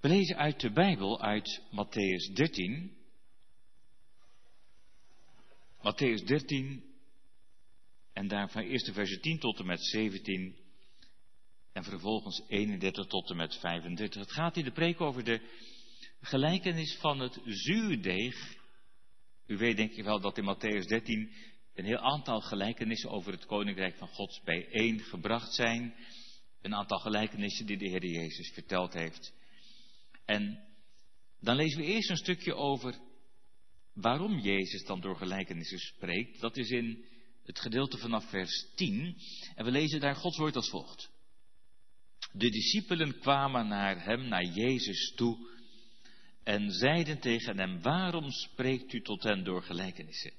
We lezen uit de Bijbel, uit Matthäus 13. Matthäus 13, en daarvan eerst de versen 10 tot en met 17. En vervolgens 31 tot en met 35. Het gaat in de preek over de gelijkenis van het zuurdeeg. U weet denk ik wel dat in Matthäus 13 een heel aantal gelijkenissen over het koninkrijk van God bijeen gebracht zijn. Een aantal gelijkenissen die de Heer Jezus verteld heeft. En dan lezen we eerst een stukje over waarom Jezus dan door gelijkenissen spreekt. Dat is in het gedeelte vanaf vers 10. En we lezen daar Gods woord als volgt. De discipelen kwamen naar hem, naar Jezus toe, en zeiden tegen hem, waarom spreekt u tot hen door gelijkenissen?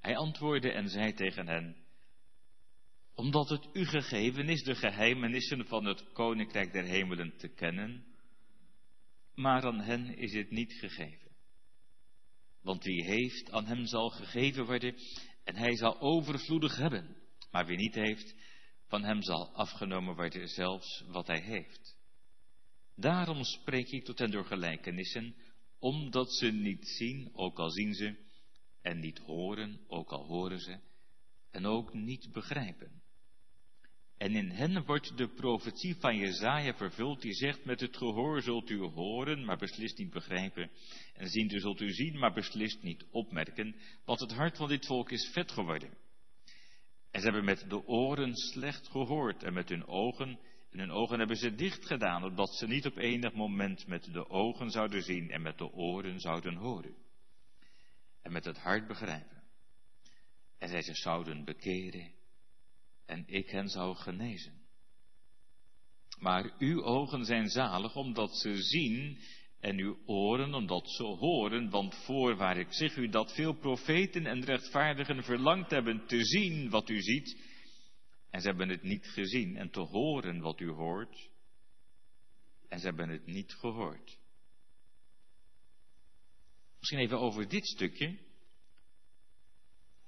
Hij antwoordde en zei tegen hen, omdat het u gegeven is de geheimenissen van het koninkrijk der hemelen te kennen, maar aan hen is het niet gegeven. Want wie heeft, aan hem zal gegeven worden en hij zal overvloedig hebben. Maar wie niet heeft, van hem zal afgenomen worden zelfs wat hij heeft. Daarom spreek ik tot hen door gelijkenissen, omdat ze niet zien, ook al zien ze, en niet horen, ook al horen ze, en ook niet begrijpen. En in hen wordt de profetie van Jezaja vervuld, die zegt, met het gehoor zult u horen, maar beslist niet begrijpen. En zien zult u zien, maar beslist niet opmerken, want het hart van dit volk is vet geworden. En ze hebben met de oren slecht gehoord en met hun ogen, en hun ogen hebben ze dicht gedaan, opdat ze niet op enig moment met de ogen zouden zien en met de oren zouden horen. En met het hart begrijpen. En zij zich zouden bekeren en ik hen zou genezen. Maar uw ogen zijn zalig omdat ze zien en uw oren omdat ze horen, want voorwaar ik zeg u dat veel profeten en rechtvaardigen verlangd hebben te zien wat u ziet, en ze hebben het niet gezien, en te horen wat u hoort, en ze hebben het niet gehoord. Misschien even over dit stukje.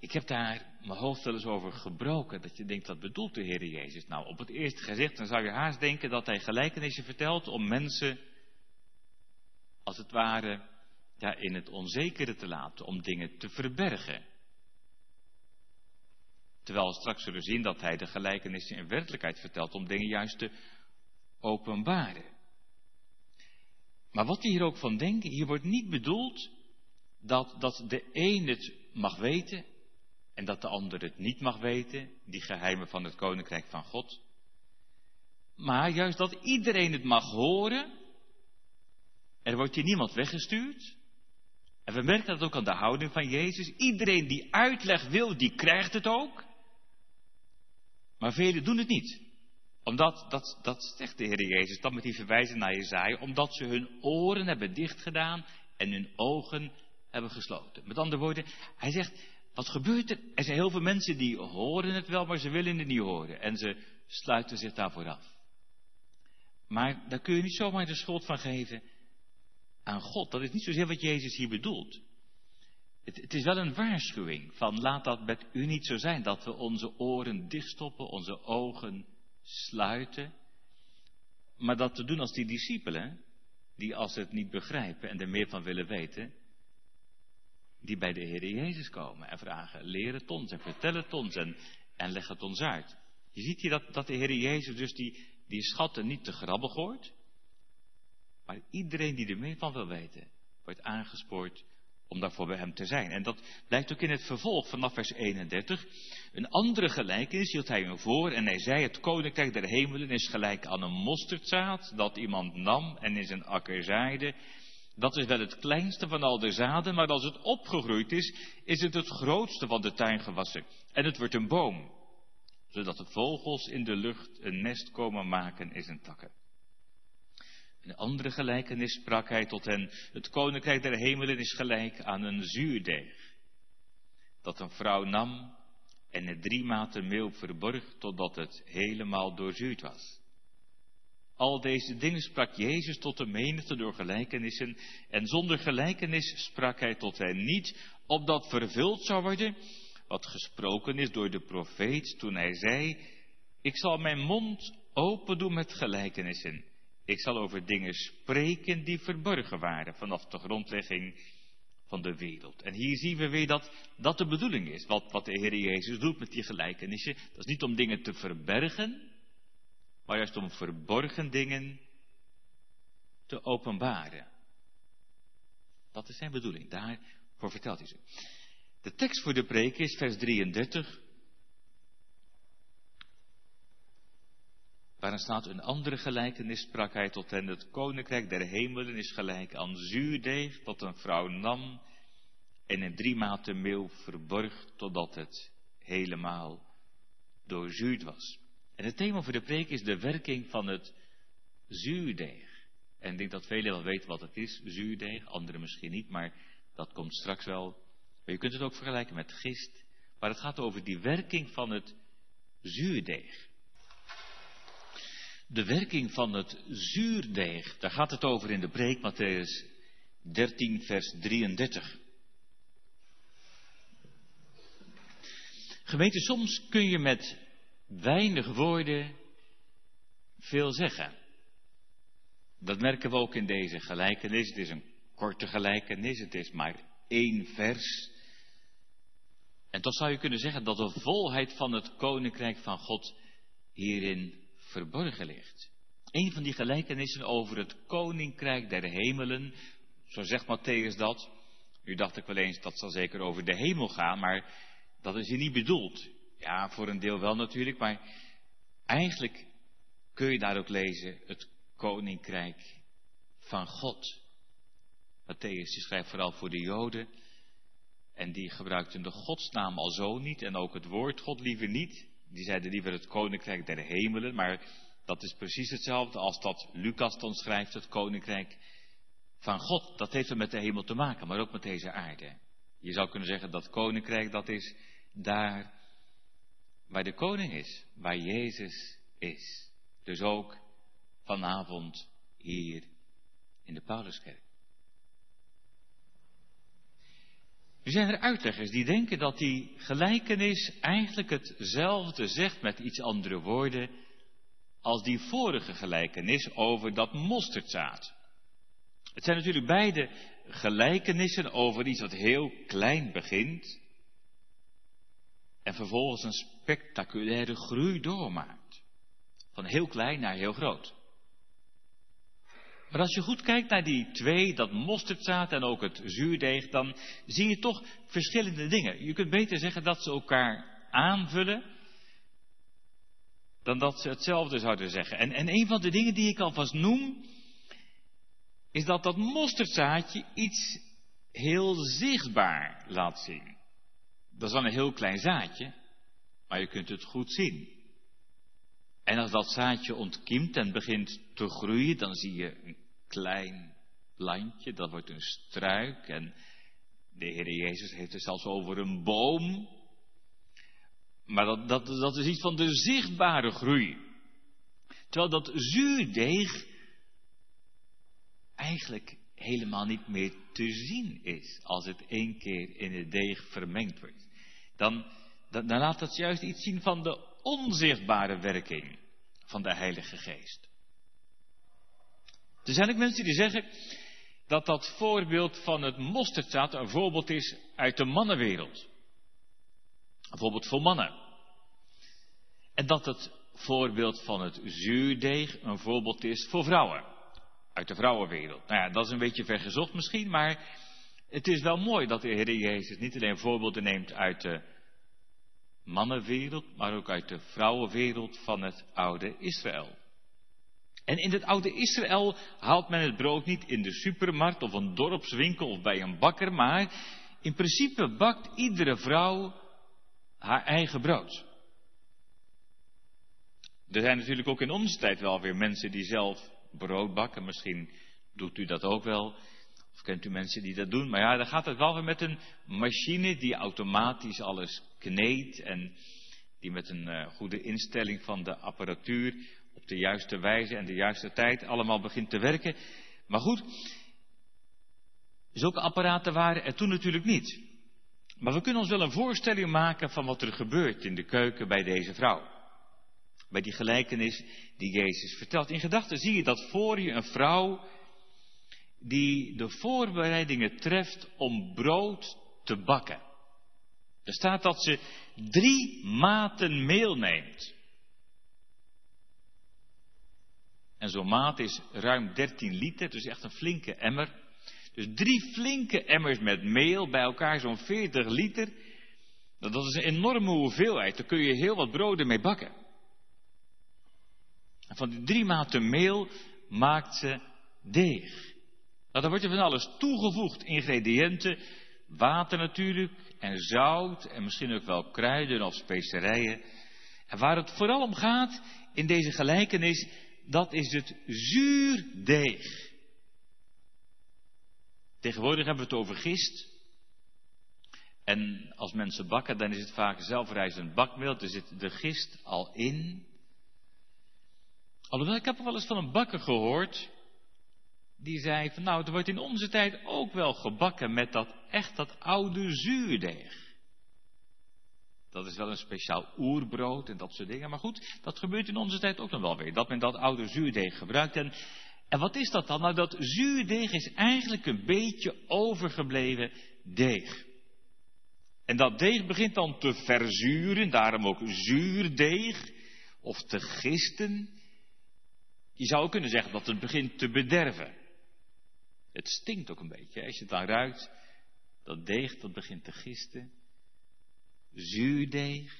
Ik heb daar mijn hoofd wel eens over gebroken. Dat je denkt, wat bedoelt de Heer Jezus? Nou, op het eerste gezicht, dan zou je haast denken dat hij gelijkenissen vertelt om mensen, als het ware, in het onzekere te laten, om dingen te verbergen. Terwijl we straks zullen zien dat hij de gelijkenissen in werkelijkheid vertelt om dingen juist te openbaren. Maar wat we hier ook van denken, hier wordt niet bedoeld dat, dat de een het mag weten en dat de ander het niet mag weten, die geheimen van het koninkrijk van God. Maar juist dat iedereen het mag horen. Er wordt hier niemand weggestuurd. En we merken dat ook aan de houding van Jezus. Iedereen die uitleg wil, die krijgt het ook. Maar velen doen het niet. Omdat, dat, dat zegt de Heer Jezus dan met die verwijzing naar Jezaja, omdat ze hun oren hebben dichtgedaan en hun ogen hebben gesloten. Met andere woorden, hij zegt, wat gebeurt er? Er zijn heel veel mensen die horen het wel, maar ze willen het niet horen. En ze sluiten zich daarvoor af. Maar daar kun je niet zomaar de schuld van geven aan God. Dat is niet zozeer wat Jezus hier bedoelt. Het, het, is wel een waarschuwing van laat dat met u niet zo zijn. Dat we onze oren dichtstoppen, onze ogen sluiten. Maar dat te doen als die discipelen, die als ze het niet begrijpen en er meer van willen weten, die bij de Heer Jezus komen en vragen, leer het ons en vertel het ons en, en leg het ons uit. Je ziet hier dat, dat de Heer Jezus dus die, die schatten niet te grabbig hoort, maar iedereen die er meer van wil weten, wordt aangespoord om daarvoor bij hem te zijn. En dat blijkt ook in het vervolg vanaf vers 31. Een andere gelijkenis hield hij hem voor en hij zei, het koninkrijk der hemelen is gelijk aan een mosterdzaad dat iemand nam en in zijn akker zaaide. Dat is wel het kleinste van al de zaden, maar als het opgegroeid is, is het het grootste van de tuingewassen. En het wordt een boom, zodat de vogels in de lucht een nest komen maken in zijn takken. In een andere gelijkenis sprak hij tot hen, het koninkrijk der hemelen is gelijk aan een zuurdeeg, dat een vrouw nam en het drie maten meel verborg, totdat het helemaal doorzuurd was. Al deze dingen sprak Jezus tot de menigte door gelijkenissen, en zonder gelijkenis sprak hij tot hen niet, opdat vervuld zou worden wat gesproken is door de profeet toen hij zei, ik zal mijn mond open doen met gelijkenissen. Ik zal over dingen spreken die verborgen waren vanaf de grondlegging van de wereld. En hier zien we weer dat dat de bedoeling is. Wat, wat de Heer Jezus doet met die gelijkenissen. Dat is niet om dingen te verbergen, maar juist om verborgen dingen te openbaren. Dat is zijn bedoeling. Daarvoor vertelt hij ze. De tekst voor de preek is vers 33. Waarin staat een andere gelijkenis, sprak hij tot hen, het koninkrijk der hemelen is gelijk aan zuurdeeg, dat een vrouw nam en in drie maten meel verborg, totdat het helemaal doorzuurd was. En het thema voor de preek is de werking van het zuurdeeg. En ik denk dat velen wel weten wat het is, zuurdeeg, anderen misschien niet, maar dat komt straks wel. Maar je kunt het ook vergelijken met gist, maar het gaat over die werking van het zuurdeeg de werking van het zuurdeeg. Daar gaat het over in de preek Matthäus 13, vers 33. Gemeente, soms kun je met weinig woorden veel zeggen. Dat merken we ook in deze gelijkenis. Het is een korte gelijkenis, het is maar één vers. En toch zou je kunnen zeggen dat de volheid van het koninkrijk van God hierin verborgen ligt. Een van die gelijkenissen over het koninkrijk der hemelen, zo zegt Matthäus dat. Nu dacht ik wel eens, dat zal zeker over de hemel gaan, maar dat is hier niet bedoeld. Ja, voor een deel wel natuurlijk, maar eigenlijk kun je daar ook lezen het koninkrijk van God. Matthäus schrijft vooral voor de Joden. En die gebruikten de godsnaam al zo niet en ook het woord God liever niet die zeiden liever het koninkrijk der hemelen, maar dat is precies hetzelfde als dat Lucas dan schrijft, het koninkrijk van God. Dat heeft er met de hemel te maken, maar ook met deze aarde. Je zou kunnen zeggen dat koninkrijk, dat is daar waar de koning is, waar Jezus is. Dus ook vanavond hier in de Pauluskerk. Nu zijn er uitleggers die denken dat die gelijkenis eigenlijk hetzelfde zegt met iets andere woorden als die vorige gelijkenis over dat mosterdzaad. Het zijn natuurlijk beide gelijkenissen over iets wat heel klein begint en vervolgens een spectaculaire groei doormaakt. Van heel klein naar heel groot. Maar als je goed kijkt naar die twee, dat mosterdzaad en ook het zuurdeeg, dan zie je toch verschillende dingen. Je kunt beter zeggen dat ze elkaar aanvullen, dan dat ze hetzelfde zouden zeggen. En, en een van de dingen die ik alvast noem, is dat dat mosterdzaadje iets heel zichtbaar laat zien. Dat is dan een heel klein zaadje, maar je kunt het goed zien. En als dat zaadje ontkiemt en begint te groeien, dan zie je een klein plantje, dat wordt een struik. En de Heer Jezus heeft het zelfs over een boom. Maar dat, dat, dat is iets van de zichtbare groei. Terwijl dat zuurdeeg eigenlijk helemaal niet meer te zien is als het één keer in het deeg vermengd wordt. Dan, dan, laat dat juist iets zien van de onzichtbare werking van de Heilige Geest. Er zijn ook mensen die zeggen dat dat voorbeeld van het mosterdzaad een voorbeeld is uit de mannenwereld. Een voorbeeld voor mannen. En dat het voorbeeld van het zuurdeeg een voorbeeld is voor vrouwen. Uit de vrouwenwereld. Nou ja, dat is een beetje vergezocht misschien, maar het is wel mooi dat de Heer Jezus niet alleen voorbeelden neemt uit de mannenwereld, maar ook uit de vrouwenwereld van het oude Israël. En in het oude Israël haalt men het brood niet in de supermarkt of een dorpswinkel of bij een bakker, maar in principe bakt iedere vrouw haar eigen brood. Er zijn natuurlijk ook in onze tijd wel weer mensen die zelf brood bakken. Misschien doet u dat ook wel. Of kent u mensen die dat doen. Maar ja, dan gaat het wel weer met een machine die automatisch alles kneedt. En die met een uh, goede instelling van de apparatuur op de juiste wijze en de juiste tijd allemaal begint te werken. Maar goed, zulke apparaten waren er toen natuurlijk niet. Maar we kunnen ons wel een voorstelling maken van wat er gebeurt in de keuken bij deze vrouw. bij die gelijkenis die Jezus vertelt. In gedachten zie je dat voor je een vrouw die de voorbereidingen treft om brood te bakken. Er staat dat ze drie maten meel neemt. En zo'n maat is ruim 13 liter, dus echt een flinke emmer. Dus drie flinke emmers met meel, bij elkaar zo'n 40 liter. Dat is een enorme hoeveelheid, daar kun je heel wat broden mee bakken. En van die drie maten meel maakt ze deeg. Nou, dan wordt er van alles toegevoegd, ingrediënten, water natuurlijk, en zout, en misschien ook wel kruiden of specerijen. En waar het vooral om gaat in deze gelijkenis, dat is het zuurdeeg. Tegenwoordig hebben we het over gist. En als mensen bakken, dan is het vaak zelfrijzend bakmeel. Er zit de gist al in. Alhoewel, ik heb wel eens van een bakker gehoord. Die zei van nou, er wordt in onze tijd ook wel gebakken met dat echt dat oude zuurdeeg. Dat is wel een speciaal oerbrood en dat soort dingen. Maar goed, dat gebeurt in onze tijd ook nog wel weer. Dat men dat oude zuurdeeg gebruikt. En, en wat is dat dan? Nou, dat zuurdeeg is eigenlijk een beetje overgebleven deeg. En dat deeg begint dan te verzuren, daarom ook zuurdeeg, of te gisten. Je zou kunnen zeggen dat het begint te bederven. Het stinkt ook een beetje. Als je het dan ruikt, dat deeg dat begint te gisten. Zuurdeeg.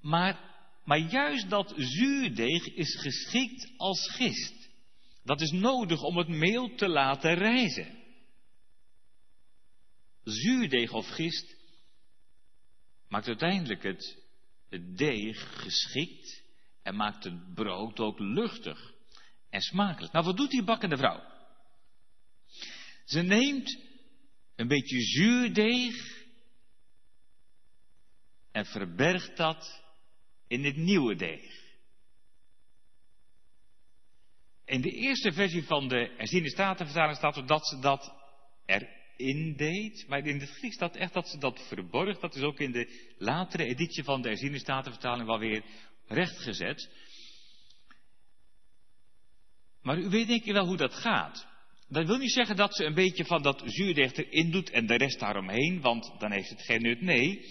Maar, maar juist dat zuurdeeg is geschikt als gist. Dat is nodig om het meel te laten rijzen. Zuurdeeg of gist maakt uiteindelijk het, het deeg geschikt en maakt het brood ook luchtig en smakelijk. Nou, wat doet die bakkende vrouw? Ze neemt een beetje zuurdeeg en verbergt dat in het nieuwe deeg. In de eerste versie van de herziende statenvertaling staat dat ze dat erin deed. Maar in het Grieks staat echt dat ze dat verborg. Dat is ook in de latere editie van de herziende statenvertaling wel weer rechtgezet. Maar u weet denk ik wel hoe dat gaat. Dat wil niet zeggen dat ze een beetje van dat zuurdeeg erin doet en de rest daaromheen, want dan heeft het geen nut. Nee.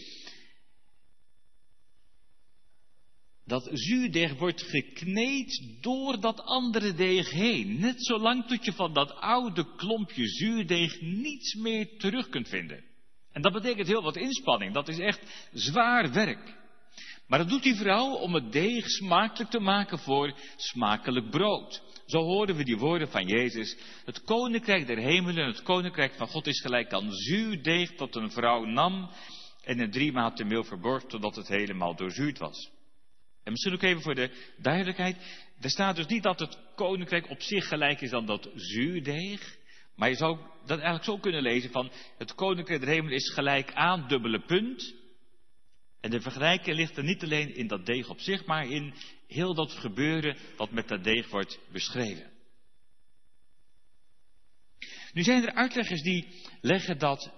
Dat zuurdeeg wordt gekneed door dat andere deeg heen. Net zolang tot je van dat oude klompje zuurdeeg niets meer terug kunt vinden. En dat betekent heel wat inspanning. Dat is echt zwaar werk. Maar dat doet die vrouw om het deeg smakelijk te maken voor smakelijk brood. Zo hoorden we die woorden van Jezus. Het koninkrijk der hemelen en het koninkrijk van God is gelijk aan zuurdeeg dat een vrouw nam en in drie maten meel verborg totdat het helemaal doorzuurd was. En misschien ook even voor de duidelijkheid. Er staat dus niet dat het koninkrijk op zich gelijk is aan dat zuurdeeg. Maar je zou dat eigenlijk zo kunnen lezen van het koninkrijk der hemelen is gelijk aan dubbele punt. En de vergelijking ligt er niet alleen in dat deeg op zich, maar in heel dat gebeuren wat met dat deeg wordt beschreven. Nu zijn er uitleggers die leggen dat,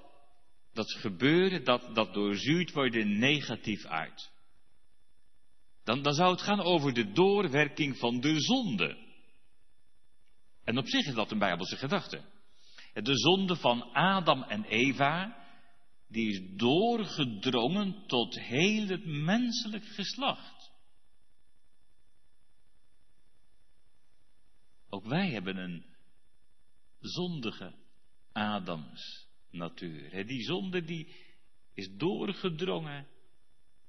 dat gebeuren, dat, dat doorzuurd worden, negatief uit. Dan, dan zou het gaan over de doorwerking van de zonde. En op zich is dat een bijbelse gedachte. De zonde van Adam en Eva, die is doorgedrongen tot heel het menselijk geslacht. Ook wij hebben een zondige Adams natuur. Die zonde die is doorgedrongen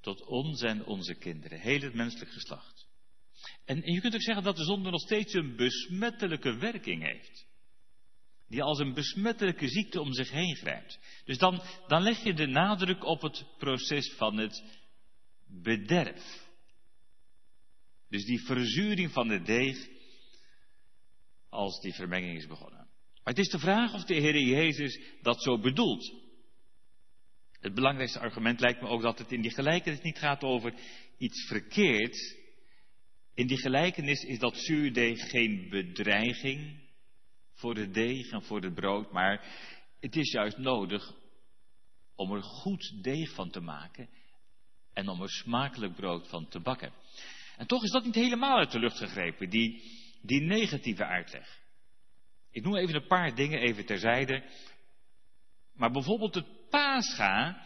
tot ons en onze kinderen, heel het menselijk geslacht. En, je kunt ook zeggen dat de zonde nog steeds een besmettelijke werking heeft die als een besmettelijke ziekte om zich heen grijpt. Dus dan, dan leg je de nadruk op het proces van het bederf. Dus die verzuring van de deeg als die vermenging is begonnen. Maar het is de vraag of de Heer Jezus dat zo bedoelt. Het belangrijkste argument lijkt me ook dat het in die gelijkenis niet gaat over iets verkeerds. In die gelijkenis is dat zuurdeeg geen bedreiging, voor de deeg en voor het brood, maar het is juist nodig om er goed deeg van te maken en om er smakelijk brood van te bakken. En toch is dat niet helemaal uit de lucht gegrepen, die, die negatieve uitleg. Ik noem even een paar dingen even terzijde. Maar bijvoorbeeld het paascha,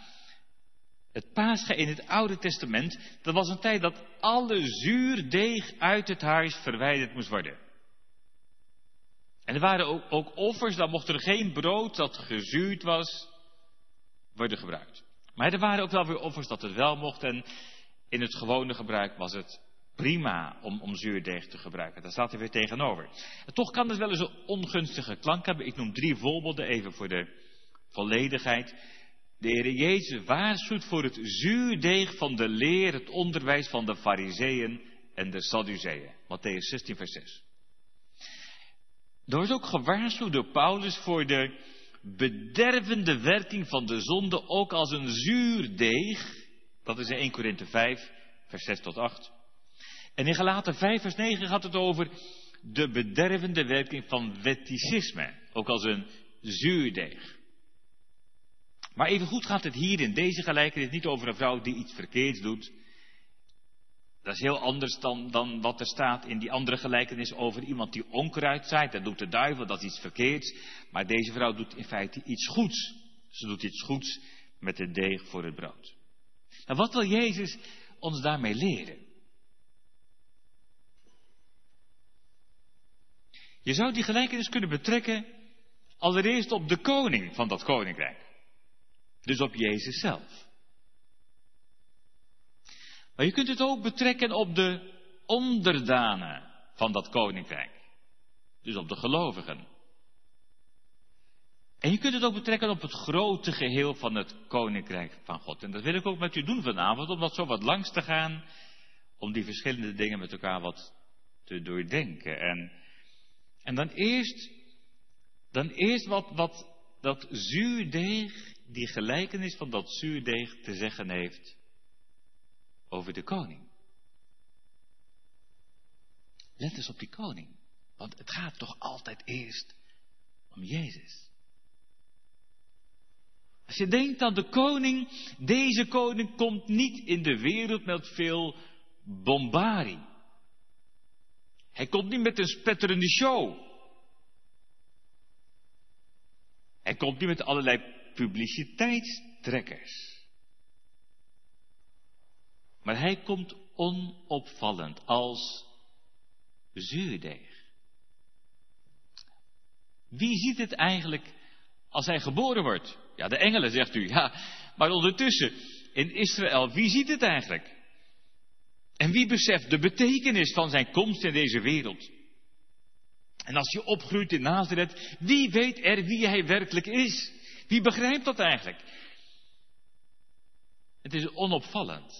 het paascha in het Oude Testament, dat was een tijd dat alle zuurdeeg uit het huis verwijderd moest worden. En er waren ook, ook offers, dan mocht er geen brood dat gezuurd was, worden gebruikt. Maar er waren ook wel weer offers dat het wel mocht en in het gewone gebruik was het prima om, om zuurdeeg te gebruiken. Daar staat er weer tegenover. En toch kan het wel eens een ongunstige klank hebben. Ik noem drie voorbeelden even voor de volledigheid. De Heer Jezus waarschuwt voor het zuurdeeg van de leer, het onderwijs van de fariseeën en de Sadduceeën. Matthäus 16, vers 6. Er wordt ook gewaarschuwd door Paulus voor de bedervende werking van de zonde ook als een zuur deeg. Dat is in 1 Korinthe 5, vers 6 tot 8. En in Galaten 5, vers 9 gaat het over de bedervende werking van wetticisme. Ook als een zuurdeeg. Maar evengoed gaat het hier in deze gelijkenis niet over een vrouw die iets verkeerds doet. Dat is heel anders dan, dan wat er staat in die andere gelijkenis over iemand die onkruid zaait. Dat doet de duivel, dat is iets verkeerds. Maar deze vrouw doet in feite iets goeds. Ze doet iets goeds met de deeg voor het brood. Nou, wat wil Jezus ons daarmee leren? Je zou die gelijkenis kunnen betrekken allereerst op de koning van dat koninkrijk. Dus op Jezus zelf. Maar je kunt het ook betrekken op de onderdanen van dat koninkrijk. Dus op de gelovigen. En je kunt het ook betrekken op het grote geheel van het koninkrijk van God. En dat wil ik ook met u doen vanavond, om dat zo wat langs te gaan. Om die verschillende dingen met elkaar wat te doordenken. En, en dan eerst, dan eerst wat, wat dat zuurdeeg, die gelijkenis van dat zuurdeeg te zeggen heeft over de koning. Let eens op die koning. Want het gaat toch altijd eerst om Jezus. Als je denkt aan de koning, deze koning komt niet in de wereld met veel bombardie. Hij komt niet met een spetterende show. Hij komt niet met allerlei publiciteitstrekkers. Maar hij komt onopvallend als zuurdeeg. Wie ziet het eigenlijk als hij geboren wordt? Ja, de engelen, zegt u. Ja, maar ondertussen, in Israël, wie ziet het eigenlijk? En wie beseft de betekenis van zijn komst in deze wereld? En als je opgroeit in Nazareth, wie weet er wie hij werkelijk is? Wie begrijpt dat eigenlijk? Het is onopvallend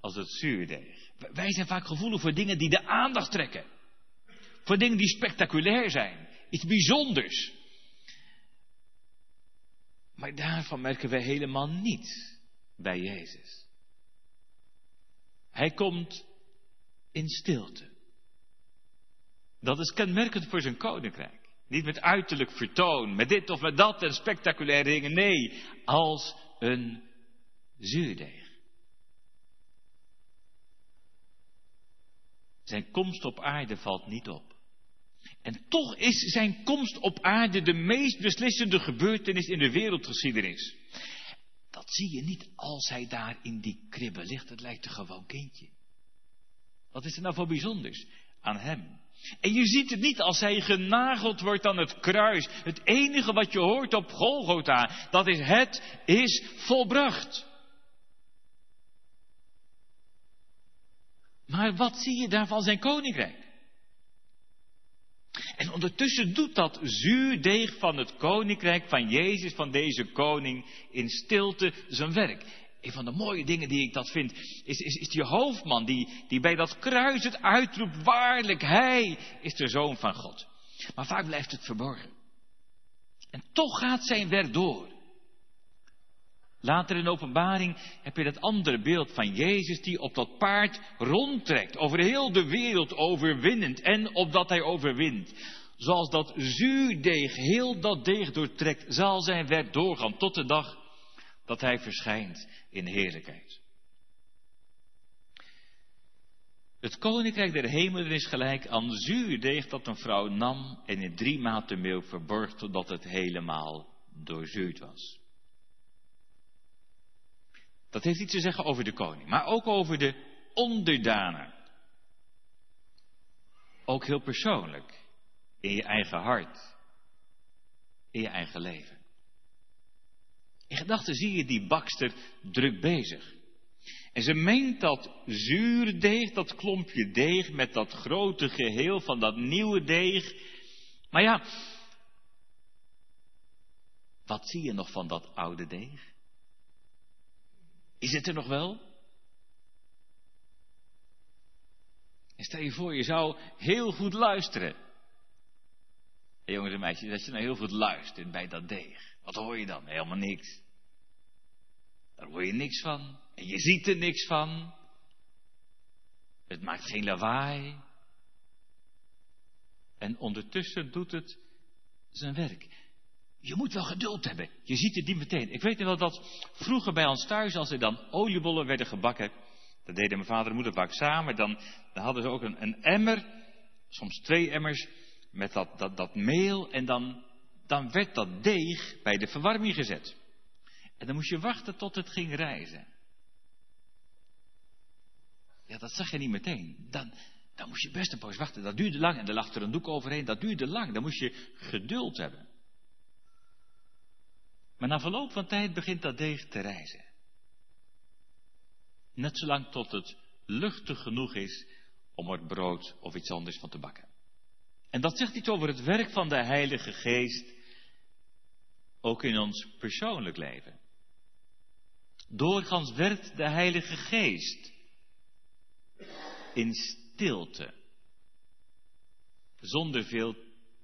als het zuurdeeg. Wij zijn vaak gevoelig voor dingen die de aandacht trekken. Voor dingen die spectaculair zijn. Iets bijzonders. Maar daarvan merken wij helemaal niets bij Jezus. Hij komt in stilte. Dat is kenmerkend voor zijn koninkrijk. Niet met uiterlijk vertoon, met dit of met dat en spectaculaire dingen. Nee, als een zuurdeeg. Zijn komst op aarde valt niet op. En toch is zijn komst op aarde de meest beslissende gebeurtenis in de wereldgeschiedenis. Zie je niet als hij daar in die kribbe ligt. Het lijkt een gewoon kindje. Wat is er nou voor bijzonders aan hem? En je ziet het niet als hij genageld wordt aan het kruis. Het enige wat je hoort op Golgotha, dat is het is volbracht. Maar wat zie je daar van zijn koninkrijk? En ondertussen doet dat zuurdeeg van het koninkrijk van Jezus, van deze koning, in stilte zijn werk. Een van de mooie dingen die ik dat vind, is, is, is die hoofdman die, die bij dat kruis het uitroept, waarlijk, hij is de zoon van God. Maar vaak blijft het verborgen. En toch gaat zijn werk door. Later in openbaring heb je dat andere beeld van Jezus die op dat paard rondtrekt, over heel de wereld overwinnend en opdat hij overwint. Zoals dat zuurdeeg heel dat deeg doortrekt, zal zijn werk doorgaan tot de dag dat hij verschijnt in heerlijkheid. Het koninkrijk der hemelen is gelijk aan zuurdeeg dat een vrouw nam en in drie maten meel verborg totdat het helemaal doorzuurd was. Dat heeft iets te zeggen over de koning, maar ook over de onderdanen. Ook heel persoonlijk, in je eigen hart, in je eigen leven. In gedachten zie je die bakster druk bezig. En ze meent dat zuurdeeg, dat klompje deeg, met dat grote geheel van dat nieuwe deeg. Maar ja, wat zie je nog van dat oude deeg? Is het er nog wel? Stel je voor, je zou heel goed luisteren. Hey, jongens en meisjes, dat je nou heel goed luistert bij dat deeg. Wat hoor je dan? Helemaal niks. Daar hoor je niks van. En je ziet er niks van. Het maakt geen lawaai. En ondertussen doet het zijn werk. Je moet wel geduld hebben. Je ziet het niet meteen. Ik weet wel dat vroeger bij ons thuis, als er dan oliebollen werden gebakken, dat deden mijn vader en moeder vaak samen, dan, dan hadden ze ook een, een, emmer, soms twee emmers, met dat, dat, dat meel en dan, dan werd dat deeg bij de verwarming gezet. En dan moest je wachten tot het ging rijzen. Ja, dat zag je niet meteen. Dan, dan moest je best een poos wachten. Dat duurde lang en er lag er een doek overheen. Dat duurde lang. Dan moest je geduld hebben. Na verloop van tijd begint dat deeg te rijzen. Net zolang tot het luchtig genoeg is om er brood of iets anders van te bakken. En dat zegt iets over het werk van de Heilige Geest, ook in ons persoonlijk leven. Doorgaans werkt de Heilige Geest in stilte, zonder veel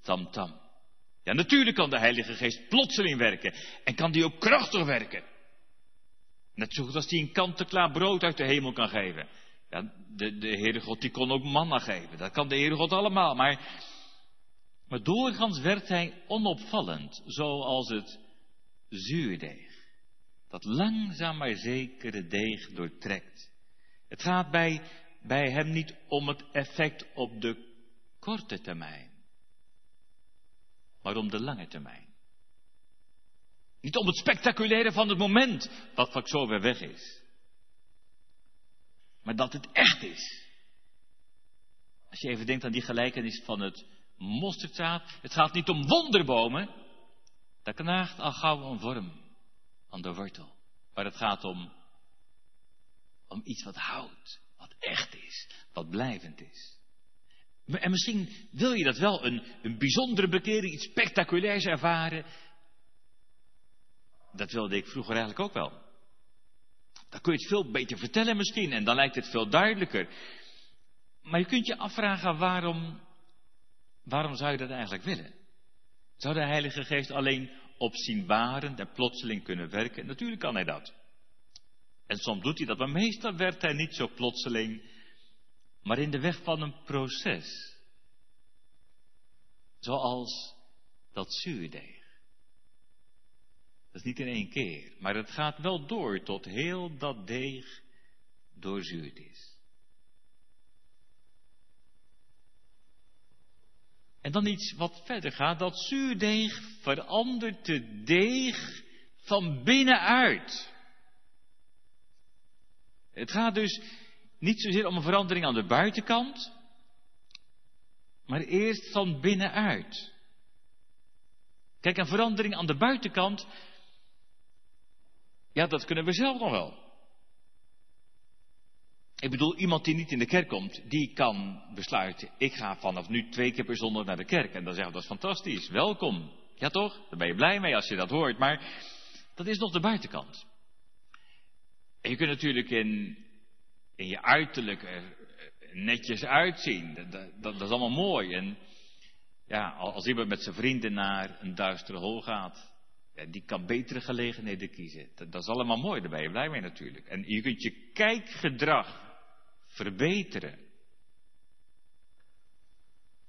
tamtam. -tam. Ja, natuurlijk kan de Heilige Geest plotseling werken en kan die ook krachtig werken. Net zo goed als hij een kant-en-klaar brood uit de hemel kan geven. Ja, de, de Heere God die kon ook manna geven. Dat kan de Heere God allemaal. Maar, maar doorgaans werkt hij onopvallend, zoals het zuurdeeg. Dat langzaam maar zekere deeg doortrekt. Het gaat bij, bij hem niet om het effect op de korte termijn, maar om de lange termijn. Niet om het spectaculaire van het moment, wat vaak zo weer weg is. Maar dat het echt is. Als je even denkt aan die gelijkenis van het mosterdzaad. Het gaat niet om wonderbomen. Daar knaagt al gauw een worm aan de wortel. Maar het gaat om, om iets wat houdt, wat echt is, wat blijvend is. En misschien wil je dat wel, een, een bijzondere bekering, iets spectaculairs ervaren. Dat wilde ik vroeger eigenlijk ook wel. Dan kun je het veel beter vertellen misschien en dan lijkt het veel duidelijker. Maar je kunt je afvragen waarom, waarom zou je dat eigenlijk willen? Zou de Heilige Geest alleen opzienbarend en plotseling kunnen werken? Natuurlijk kan hij dat. En soms doet hij dat, maar meestal werkt hij niet zo plotseling, maar in de weg van een proces. Zoals dat zuurdeeg. Dat is niet in één keer, maar het gaat wel door tot heel dat deeg doorzuurd is. En dan iets wat verder gaat, dat zuurdeeg verandert de deeg van binnenuit. Het gaat dus niet zozeer om een verandering aan de buitenkant, maar eerst van binnenuit. Kijk, een verandering aan de buitenkant, ja, dat kunnen we zelf nog wel. Ik bedoel, iemand die niet in de kerk komt, die kan besluiten, ik ga vanaf nu twee keer per zondag naar de kerk. En dan zeggen we, dat is fantastisch, welkom. Ja toch? Daar ben je blij mee als je dat hoort. Maar dat is nog de buitenkant. En je kunt natuurlijk in, in je uiterlijk netjes uitzien. Dat, dat, is allemaal mooi. En ja, als iemand met zijn vrienden naar een duistere hol gaat, ja, die kan betere gelegenheden kiezen. Dat, dat, is allemaal mooi, daar ben je blij mee natuurlijk. En je kunt je kijkgedrag verbeteren.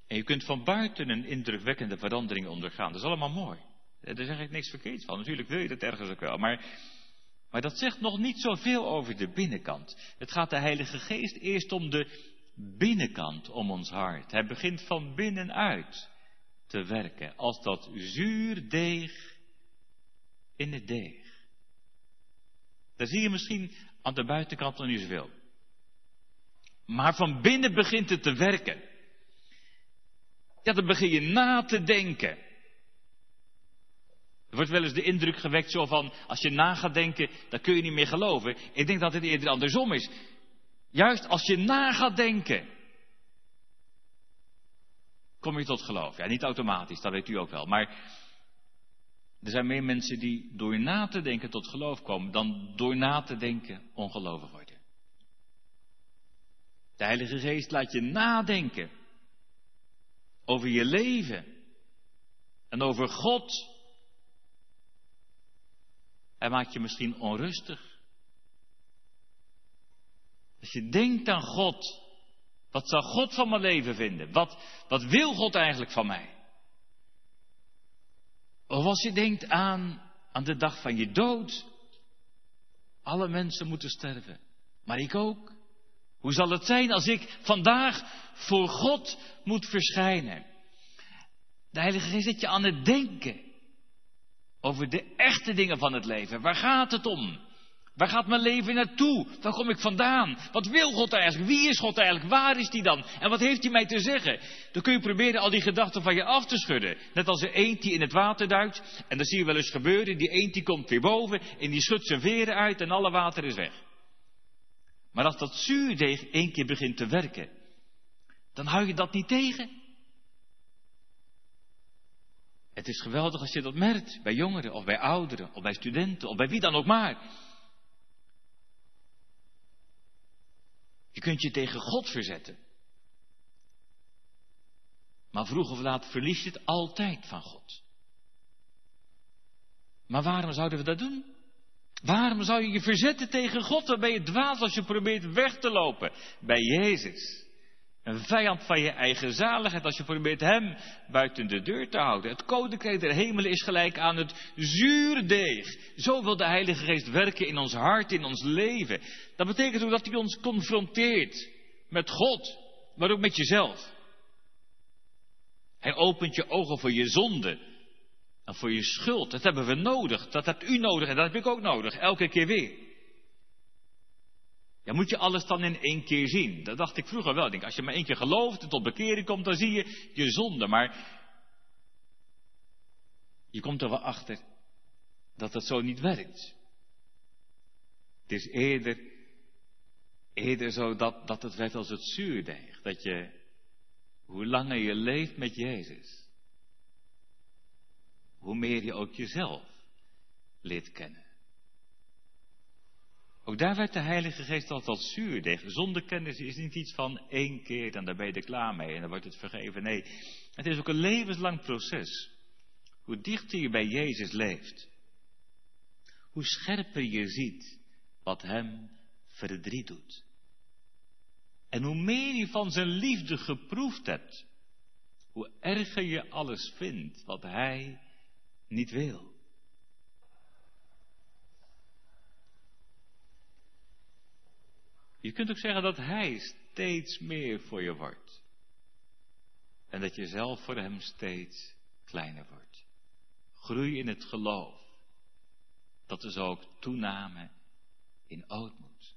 En je kunt van buiten een indrukwekkende verandering ondergaan. Dat is allemaal mooi. Daar zeg ik niks verkeerd van. Natuurlijk wil je dat ergens ook wel. Maar, maar dat zegt nog niet zoveel over de binnenkant. Het gaat de Heilige Geest eerst om de binnenkant om ons hart. Hij begint van binnenuit te werken, als dat zuur deeg in het deeg. Daar zie je misschien aan de buitenkant nog niet zoveel. Maar van binnen begint het te werken. Ja, dan begin je na te denken. Er wordt wel eens de indruk gewekt zo van, als je na gaat denken, dan kun je niet meer geloven. Ik denk dat het eerder andersom is. Juist als je na gaat denken, kom je tot geloof. Ja, niet automatisch, dat weet u ook wel. Maar er zijn meer mensen die door na te denken tot geloof komen, dan door na te denken ongelovig worden. De Heilige Geest laat je nadenken over je leven en over God. Hij maakt je misschien onrustig. Als je denkt aan God, wat zou God van mijn leven vinden? Wat, wat wil God eigenlijk van mij? Of als je denkt aan, aan de dag van je dood. Alle mensen moeten sterven, maar ik ook. Hoe zal het zijn als ik vandaag voor God moet verschijnen? De Heilige Geest zet je aan het denken over de echte dingen van het leven. Waar gaat het om? Waar gaat mijn leven naartoe? Waar kom ik vandaan? Wat wil God eigenlijk? Wie is God eigenlijk? Waar is die dan? En wat heeft hij mij te zeggen? Dan kun je proberen al die gedachten van je af te schudden. Net als een eend die in het water duikt. En dan zie je wel eens gebeuren. Die eend die komt weer boven. En die schudt zijn veren uit en alle water is weg. Maar als dat zuurdeeg één keer begint te werken. Dan hou je dat niet tegen. Het is geweldig als je dat merkt. Bij jongeren of bij ouderen of bij studenten of bij wie dan ook maar. Je kunt je tegen God verzetten. Maar vroeg of laat verlies je het altijd van God. Maar waarom zouden we dat doen? Waarom zou je je verzetten tegen God? Dan ben je dwaas als je probeert weg te lopen bij Jezus. Een vijand van je eigen zaligheid als je probeert hem buiten de deur te houden. Het koninkrijk der hemelen is gelijk aan het zuurdeeg. Zo wil de Heilige Geest werken in ons hart, in ons leven. Dat betekent ook dat hij ons confronteert met God, maar ook met jezelf. Hij opent je ogen voor je zonde en voor je schuld. Dat hebben we nodig. Dat hebt u nodig en dat heb ik ook nodig. Elke keer weer. Ja, moet je alles dan in één keer zien? Dat dacht ik vroeger wel. Denk, als je maar één keer gelooft en tot bekering komt, dan zie je je zonde. Maar je komt er wel achter dat het zo niet werkt. Het is eerder, eerder zo dat, dat het werkt als het zuurdeeg. Dat je, hoe langer je leeft met Jezus, hoe meer je ook jezelf leert kennen. Ook daar werd de Heilige Geest altijd zuurdeeg. Zonder kennis is niet iets van één keer en daar ben je er klaar mee en dan wordt het vergeven. Nee, het is ook een levenslang proces. Hoe dichter je bij Jezus leeft, hoe scherper je ziet wat Hem verdriet doet. En hoe meer je van Zijn liefde geproefd hebt, hoe erger je alles vindt wat Hij niet wil. Je kunt ook zeggen dat Hij steeds meer voor je wordt. En dat je zelf voor Hem steeds kleiner wordt. Groei in het geloof. Dat is ook toename in ootmoed.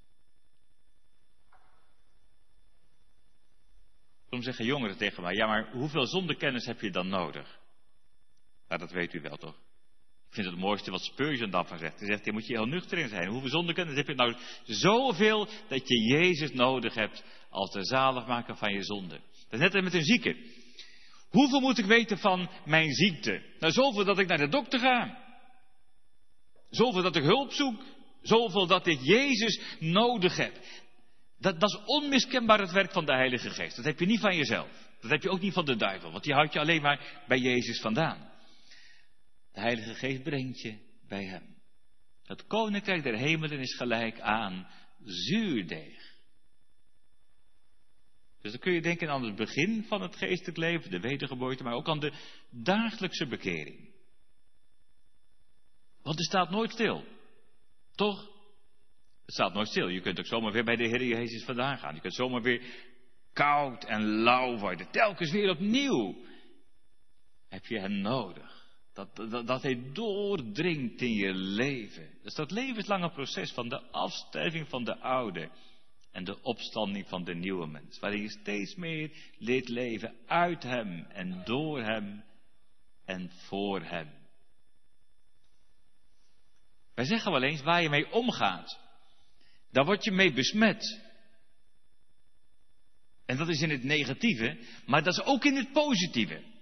Soms zeggen jongeren tegen mij, ja maar hoeveel zondekennis heb je dan nodig? Nou, dat weet u wel toch? Ik vind het het mooiste wat Spurgeon daarvan zegt. Hij zegt, je moet je heel nuchter in zijn. Hoeveel zondekennis heb je nou zoveel dat je Jezus nodig hebt als de zaligmaker van je zonde. Dat is net met een zieke. Hoeveel moet ik weten van mijn ziekte? Nou, zoveel dat ik naar de dokter ga. Zoveel dat ik hulp zoek. Zoveel dat ik Jezus nodig heb. Dat, dat is onmiskenbaar het werk van de Heilige Geest. Dat heb je niet van jezelf. Dat heb je ook niet van de duivel, want die houdt je alleen maar bij Jezus vandaan. De Heilige Geest brengt je bij Hem. Het koninkrijk der hemelen is gelijk aan zuurdeeg. Dus dan kun je denken aan het begin van het geestelijk leven, de wedergeboorte, maar ook aan de dagelijkse bekering. Want het staat nooit stil. Toch? Het staat nooit stil. Je kunt ook zomaar weer bij de Heer Jezus vandaan gaan. Je kunt zomaar weer koud en lauw worden. Telkens weer opnieuw heb je hem nodig. Dat, dat, hij doordringt in je leven. Dus dat levenslange proces van de afsterving van de oude en de opstanding van de nieuwe mens. Waarin je steeds meer leert leven uit hem en door hem en voor hem. Wij zeggen wel eens waar je mee omgaat. Daar word je mee besmet. En dat is in het negatieve, maar dat is ook in het positieve.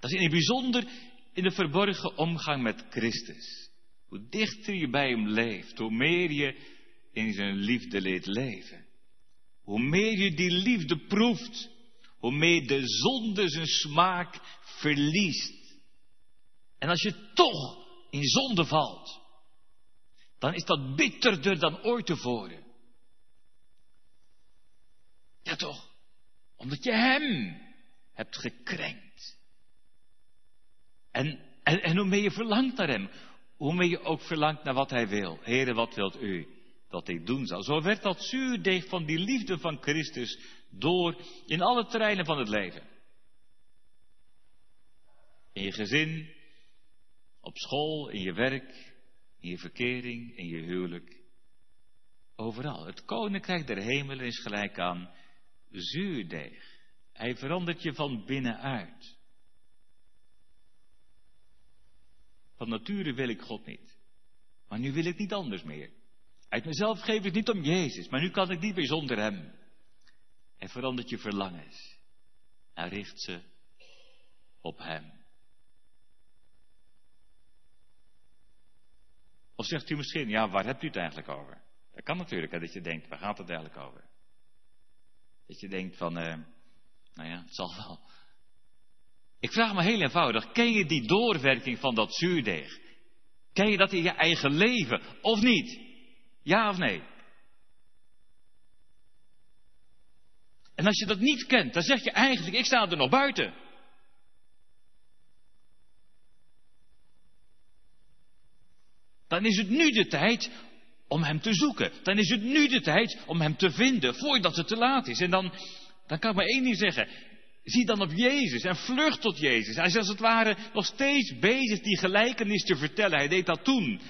Dat is in het bijzonder in de verborgen omgang met Christus. Hoe dichter je bij Hem leeft, hoe meer je in zijn liefde leert leven. Hoe meer je die liefde proeft, hoe meer de zonde zijn smaak verliest. En als je toch in zonde valt, dan is dat bitterder dan ooit tevoren. Ja toch? Omdat je Hem hebt gekrenkt. En, en, hoe meer je verlangt naar Hem, hoe meer je ook verlangt naar wat Hij wil. Heren, wat wilt U dat ik doen zal? Zo werd dat zuurdeeg van die liefde van Christus door in alle terreinen van het leven. In je gezin, op school, in je werk, in je verkering, in je huwelijk. Overal. Het koninkrijk der hemelen is gelijk aan zuurdeeg. Hij verandert je van binnenuit. Van nature wil ik God niet. Maar nu wil ik niet anders meer. Uit mezelf geef ik niet om Jezus, maar nu kan ik niet meer zonder Hem. Hij verandert je verlangens. Hij richt ze op Hem. Of zegt u misschien, ja, waar hebt u het eigenlijk over? Dat kan natuurlijk, dat je denkt, waar gaat het eigenlijk over? Dat je denkt van, uh, nou ja, het zal wel. Ik vraag me heel eenvoudig, ken je die doorwerking van dat zuurdeeg? Ken je dat in je eigen leven, of niet? Ja of nee? En als je dat niet kent, dan zeg je eigenlijk, ik sta er nog buiten. Dan is het nu de tijd om Hem te zoeken. Dan is het nu de tijd om Hem te vinden, voordat het te laat is. En dan, dan kan ik maar één ding zeggen. Zie dan op Jezus en vlucht tot Jezus. Hij is als het ware nog steeds bezig die gelijkenis te vertellen. Hij deed dat toen.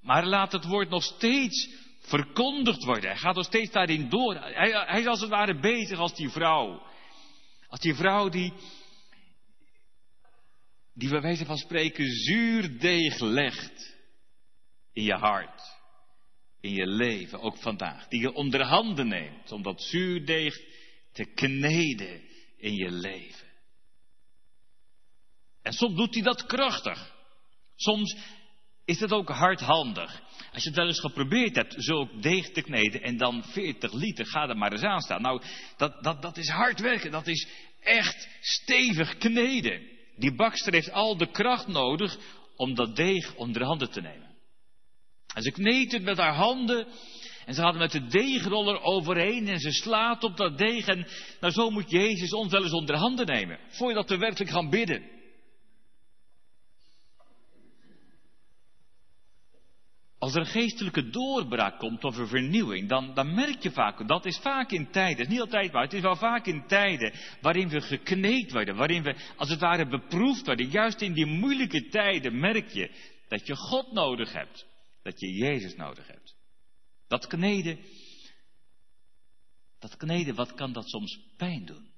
Maar laat het woord nog steeds verkondigd worden. Hij gaat nog steeds daarin door. Hij, is als het ware bezig als die vrouw. Als die vrouw die, die bij wijze van spreken zuurdeeg legt in je hart, in je leven, ook vandaag. Die je onder handen neemt om dat zuurdeeg te kneden in je leven. En soms doet hij dat krachtig. Soms is het ook hardhandig. Als je het wel eens geprobeerd hebt, zulk deeg te kneden en dan 40 liter, ga er maar eens aan staan. Nou, dat, dat, dat is hard werken, dat is echt stevig kneden. Die bakster heeft al de kracht nodig om dat deeg onder handen te nemen. En ze kneedt het met haar handen en ze gaat met de deegroller overheen en ze slaat op dat deeg. En nou zo moet Jezus ons wel eens onder handen nemen, voordat we werkelijk gaan bidden. Als er een geestelijke doorbraak komt of een vernieuwing, dan, dan merk je vaak, dat is vaak in tijden, het is niet altijd maar, het is wel vaak in tijden waarin we gekneed worden, waarin we als het ware beproefd worden. Juist in die moeilijke tijden merk je dat je God nodig hebt, dat je Jezus nodig hebt. Dat kneden, dat kneden, wat kan dat soms pijn doen?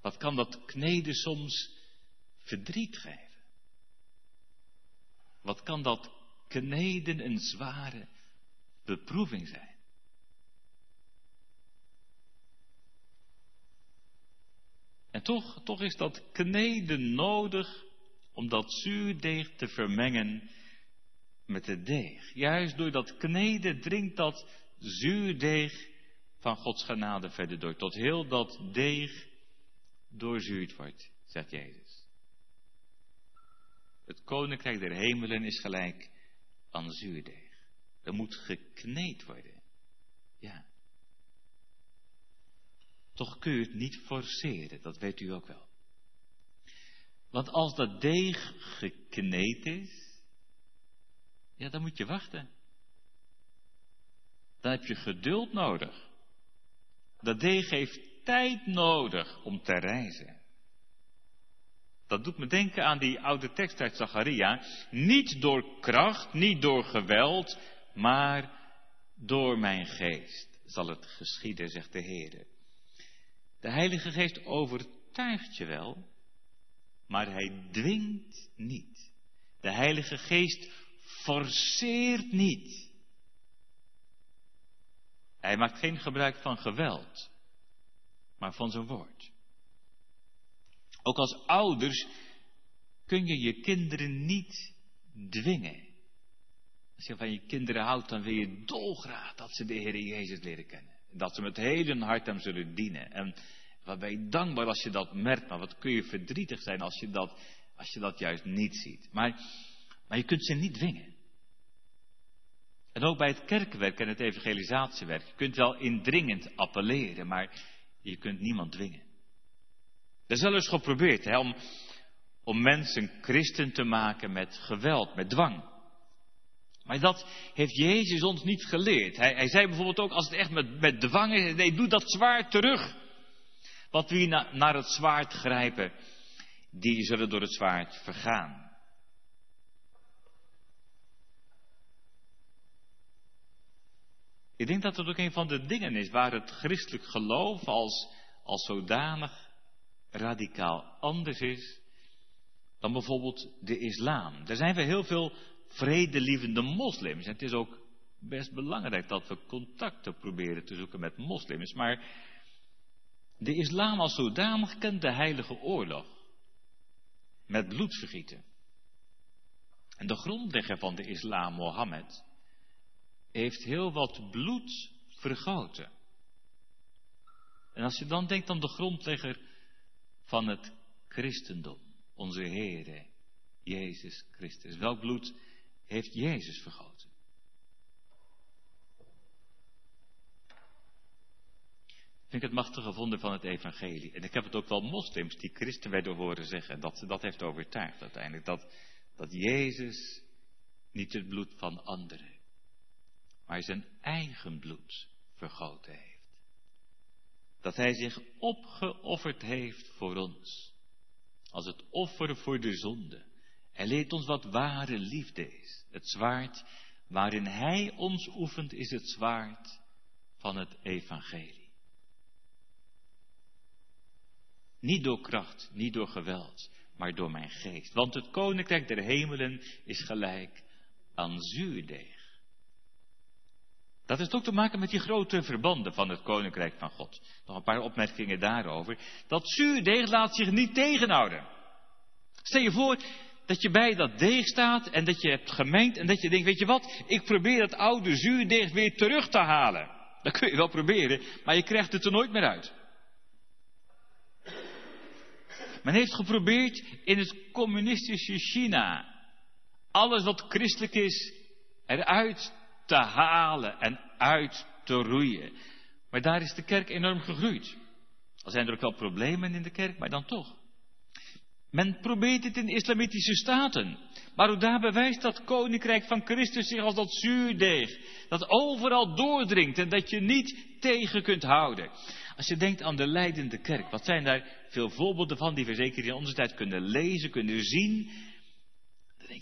Wat kan dat kneden soms verdriet geven? Wat kan dat kneden een zware beproeving zijn? En toch, toch is dat kneden nodig om dat zuurdeeg te vermengen met het deeg. Juist door dat kneden dringt dat zuurdeeg van Gods genade verder door, tot heel dat deeg doorzuurd wordt, zegt Jezus. Het koninkrijk der hemelen is gelijk aan zuurdeeg. Er moet gekneed worden. Ja. Toch kun je het niet forceren, dat weet u ook wel. Want als dat deeg gekneed is, ja, dan moet je wachten. dan heb je geduld nodig. Dat deeg heeft tijd nodig om te reizen. Dat doet me denken aan die oude tekst uit Zacharia. Niet door kracht, niet door geweld, maar door mijn geest zal het geschieden, zegt de Heer. De Heilige Geest overtuigt je wel, maar hij dwingt niet. De Heilige Geest forceert niet. Hij maakt geen gebruik van geweld, maar van zijn woord. Ook als ouders kun je je kinderen niet dwingen. Als je van je kinderen houdt, dan wil je dolgraag dat ze de Heer Jezus leren kennen. Dat ze met heel hart hem zullen dienen. En wat ben je dankbaar als je dat merkt, maar wat kun je verdrietig zijn als je dat, als je dat juist niet ziet. Maar, maar je kunt ze niet dwingen. En ook bij het kerkenwerk en het evangelisatiewerk. Je kunt wel indringend appelleren, maar je kunt niemand dwingen. Dat is wel eens geprobeerd, hè, om, om mensen christen te maken met geweld, met dwang. Maar dat heeft Jezus ons niet geleerd. Hij, hij zei bijvoorbeeld ook, als het echt met, met dwang is, nee, doe dat zwaard terug. Want wie na, naar het zwaard grijpen, die zullen door het zwaard vergaan. Ik denk dat het ook een van de dingen is waar het christelijk geloof als, als zodanig radicaal anders is dan bijvoorbeeld de islam. Er zijn we heel veel vredelievende moslims. En het is ook best belangrijk dat we contacten proberen te zoeken met moslims. Maar de islam als zodanig kent de heilige oorlog. Met bloedvergieten. En de grondlegger van de islam, Mohammed, heeft heel wat bloed vergoten. En als je dan denkt aan de grondlegger van het christendom, onze Heere, Jezus Christus. Welk bloed heeft Jezus vergoten? Vind ik het machtige gevonden van het evangelie. En ik heb het ook wel moslims die christen werden horen zeggen. Dat dat heeft overtuigd uiteindelijk. Dat, dat Jezus niet het bloed van anderen, maar zijn eigen bloed vergoten heeft. Dat hij zich opgeofferd heeft voor ons. Als het offer voor de zonde. Hij leert ons wat ware liefde is. Het zwaard waarin hij ons oefent is het zwaard van het evangelie. Niet door kracht, niet door geweld, maar door mijn geest. Want het koninkrijk der hemelen is gelijk aan zuurdeeg. Dat heeft ook te maken met die grote verbanden van het koninkrijk van God. Nog een paar opmerkingen daarover. Dat zuurdeeg laat zich niet tegenhouden. Stel je voor dat je bij dat deeg staat en dat je hebt gemengd en dat je denkt, weet je wat, ik probeer dat oude zuurdeeg weer terug te halen. Dat kun je wel proberen, maar je krijgt het er nooit meer uit. Men heeft geprobeerd in het communistische China alles wat christelijk is eruit te halen en uit te roeien. Maar daar is de kerk enorm gegroeid. Al zijn er ook wel problemen in de kerk, maar dan toch. Men probeert het in islamitische staten. Maar ook daar bewijst dat koninkrijk van Christus zich als dat zuurdeeg. Dat overal doordringt en dat je niet tegen kunt houden. Als je denkt aan de leidende kerk, wat zijn daar veel voorbeelden van die we zeker in onze tijd kunnen lezen, kunnen zien.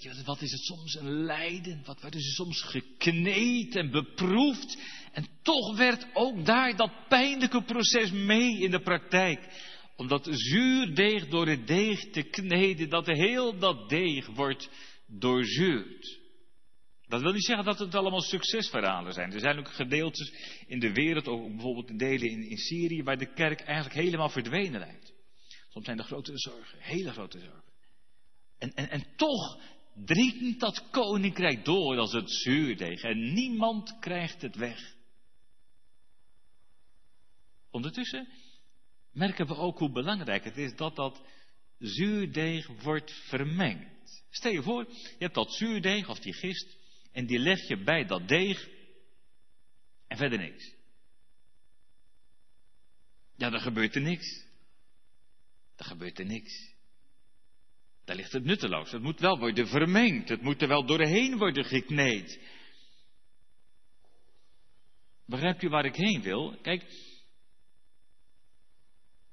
Denk je, wat is het soms een lijden? Wat werden ze soms gekneed en beproefd? En toch werd ook daar dat pijnlijke proces mee in de praktijk. Om dat zuurdeeg door het deeg te kneden, dat heel dat deeg wordt doorzuurd. Dat wil niet zeggen dat het allemaal succesverhalen zijn. Er zijn ook gedeeltes in de wereld, ook bijvoorbeeld delen in, in Syrië, waar de kerk eigenlijk helemaal verdwenen lijkt. Soms zijn er grote zorgen, hele grote zorgen. En, en, en toch dringt dat koninkrijk door als het zuurdeeg en niemand krijgt het weg. Ondertussen merken we ook hoe belangrijk het is dat dat zuurdeeg wordt vermengd. Stel je voor, je hebt dat zuurdeeg of die gist en die leg je bij dat deeg en verder niks. Ja, dan gebeurt er niks. Dan gebeurt er niks. Daar ligt het nutteloos. Het moet wel worden vermengd. Het moet er wel doorheen worden gekneed. Begrijpt u waar ik heen wil? Kijk,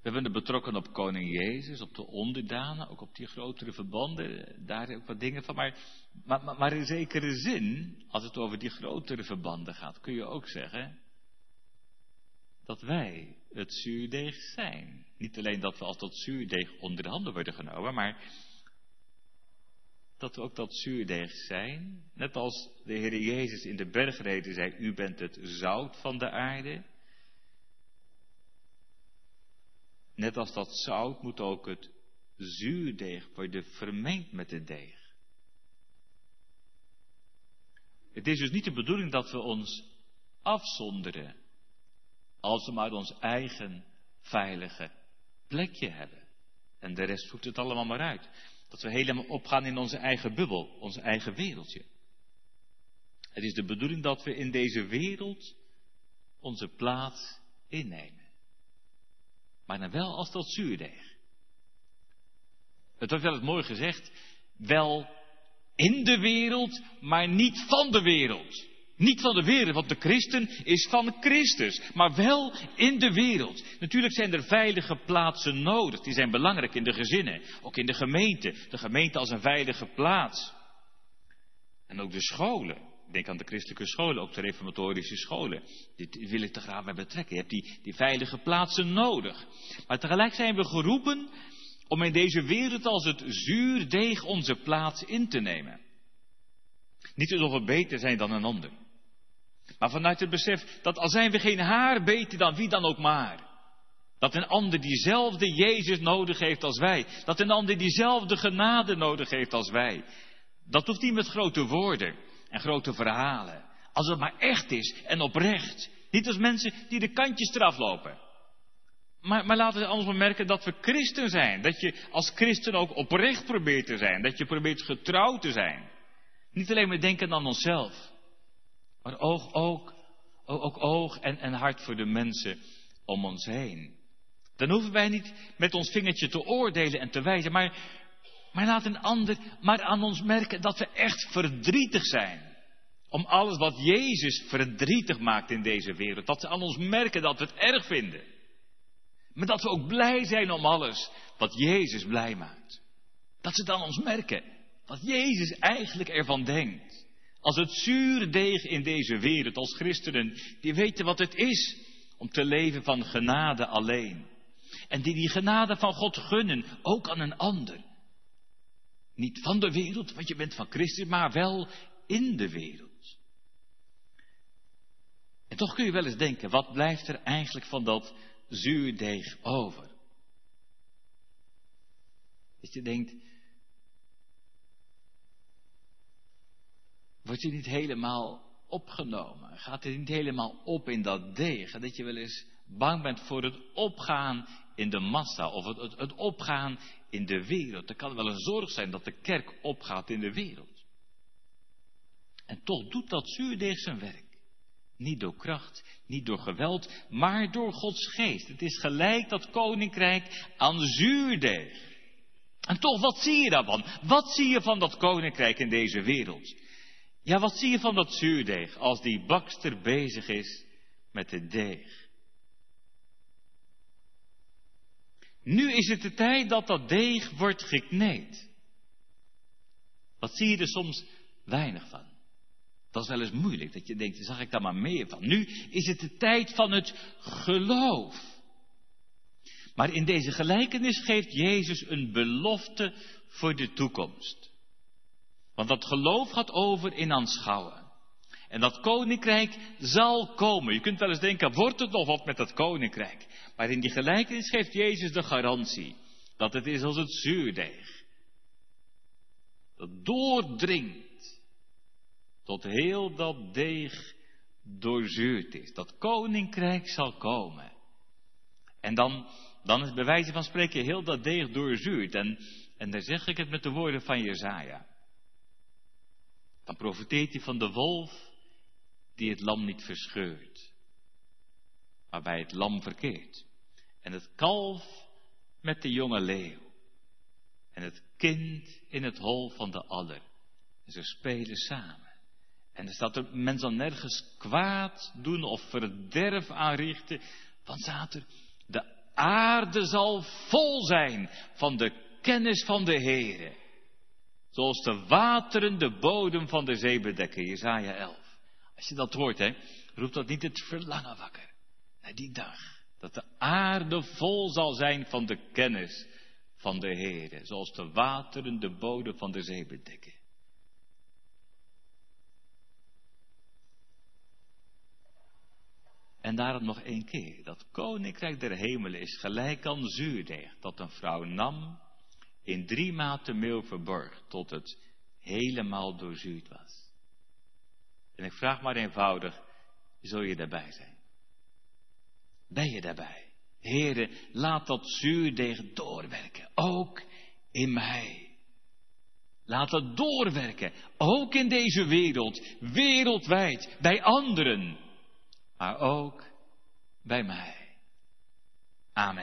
we hebben het betrokken op koning Jezus, op de onderdanen, ook op die grotere verbanden, daar ook wat dingen van. Maar, maar, maar in zekere zin, als het over die grotere verbanden gaat, kun je ook zeggen dat wij het zuurdeeg zijn. Niet alleen dat we als dat zuurdeeg onder de handen worden genomen, maar dat we ook dat zuurdeeg zijn. Net als de Heer Jezus in de bergreden zei, u bent het zout van de aarde. Net als dat zout moet ook het zuurdeeg worden vermengd met het deeg. Het is dus niet de bedoeling dat we ons afzonderen als we maar ons eigen veilige plekje hebben. En de rest voert het allemaal maar uit. Dat we helemaal opgaan in onze eigen bubbel, ons eigen wereldje. Het is de bedoeling dat we in deze wereld onze plaats innemen maar dan wel als dat zuurdeeg. Het wordt wel eens mooi gezegd, wel in de wereld, maar niet van de wereld. Niet van de wereld, want de christen is van Christus, maar wel in de wereld. Natuurlijk zijn er veilige plaatsen nodig, die zijn belangrijk in de gezinnen, ook in de gemeente. De gemeente als een veilige plaats. En ook de scholen. Denk aan de christelijke scholen, ook de reformatorische scholen. Dit wil ik te graag bij betrekken. Je hebt die, die veilige plaatsen nodig. Maar tegelijk zijn we geroepen om in deze wereld als het zuurdeeg onze plaats in te nemen. Niet alsof we beter zijn dan een ander. Maar vanuit het besef dat al zijn we geen haar beter dan wie dan ook maar. Dat een ander diezelfde Jezus nodig heeft als wij. Dat een ander diezelfde genade nodig heeft als wij. Dat hoeft niet met grote woorden en grote verhalen. Als het maar echt is en oprecht. Niet als mensen die de kantjes eraf lopen. Maar, maar laten we anders maar merken dat we christen zijn. Dat je als christen ook oprecht probeert te zijn. Dat je probeert getrouw te zijn. Niet alleen maar denken aan onszelf. Maar oog, ook, ook oog en, en hart voor de mensen om ons heen. Dan hoeven wij niet met ons vingertje te oordelen en te wijzen. Maar maar laat een ander maar aan ons merken dat we echt verdrietig zijn. Om alles wat Jezus verdrietig maakt in deze wereld. Dat ze aan ons merken dat we het erg vinden. Maar dat we ook blij zijn om alles wat Jezus blij maakt. Dat ze dan ons merken wat Jezus eigenlijk ervan denkt. Als het zure deeg in deze wereld, als christenen, die weten wat het is om te leven van genade alleen. En die die genade van God gunnen, ook aan een ander. Niet van de wereld, want je bent van Christus, maar wel in de wereld. En toch kun je wel eens denken, wat blijft er eigenlijk van dat zuurdeeg over? Dat je denkt, word je niet helemaal opgenomen? Gaat het niet helemaal op in dat deeg? Dat je wel eens bang bent voor het opgaan in de massa of het, het, het opgaan in de wereld. Er kan wel een zorg zijn dat de kerk opgaat in de wereld. En toch doet dat zuurdeeg zijn werk. Niet door kracht, niet door geweld, maar door Gods geest. Het is gelijk dat koninkrijk aan zuurdeeg. En toch, wat zie je daarvan? Wat zie je van dat koninkrijk in deze wereld? Ja, wat zie je van dat zuurdeeg als die bakster bezig is met het deeg? Nu is het de tijd dat dat deeg wordt gekneed. Wat zie je er soms weinig van? Dat is wel eens moeilijk, dat je denkt, zag ik daar maar meer van. Nu is het de tijd van het geloof. Maar in deze gelijkenis geeft Jezus een belofte voor de toekomst. Want dat geloof gaat over in aanschouwen. En dat koninkrijk zal komen. Je kunt wel eens denken, wordt het nog wat met dat koninkrijk? Maar in die gelijkenis geeft Jezus de garantie dat het is als het zuurdeeg. Dat doordringt tot heel dat deeg doorzuurd is. Dat koninkrijk zal komen. En dan, dan is bij wijze van spreken heel dat deeg doorzuurd. En, en daar zeg ik het met de woorden van Jezaja. Dan profiteert hij van de wolf die het lam niet verscheurt, maar bij het lam verkeert. En het kalf met de jonge leeuw. En het kind in het hol van de adder. En ze spelen samen. En er staat er, men zal nergens kwaad doen of verderf aanrichten. Want staat er, de aarde zal vol zijn van de kennis van de Heere. Zoals de wateren de bodem van de zee bedekken. Jezaja 11. Als je dat hoort, hè, roept dat niet het verlangen wakker. Naar die dag. Dat de aarde vol zal zijn van de kennis van de Heere. Zoals de wateren de bodem van de zee bedekken. En daarom nog één keer. Dat koninkrijk der hemelen is gelijk aan zuurdeeg dat een vrouw nam, in drie maten meel verborg, tot het helemaal doorzuurd was. En ik vraag maar eenvoudig, zul je daarbij zijn? Ben je daarbij? Heren, laat dat zuurdeeg doorwerken, ook in mij. Laat het doorwerken, ook in deze wereld, wereldwijd, bij anderen maar ook bij mij. Amen.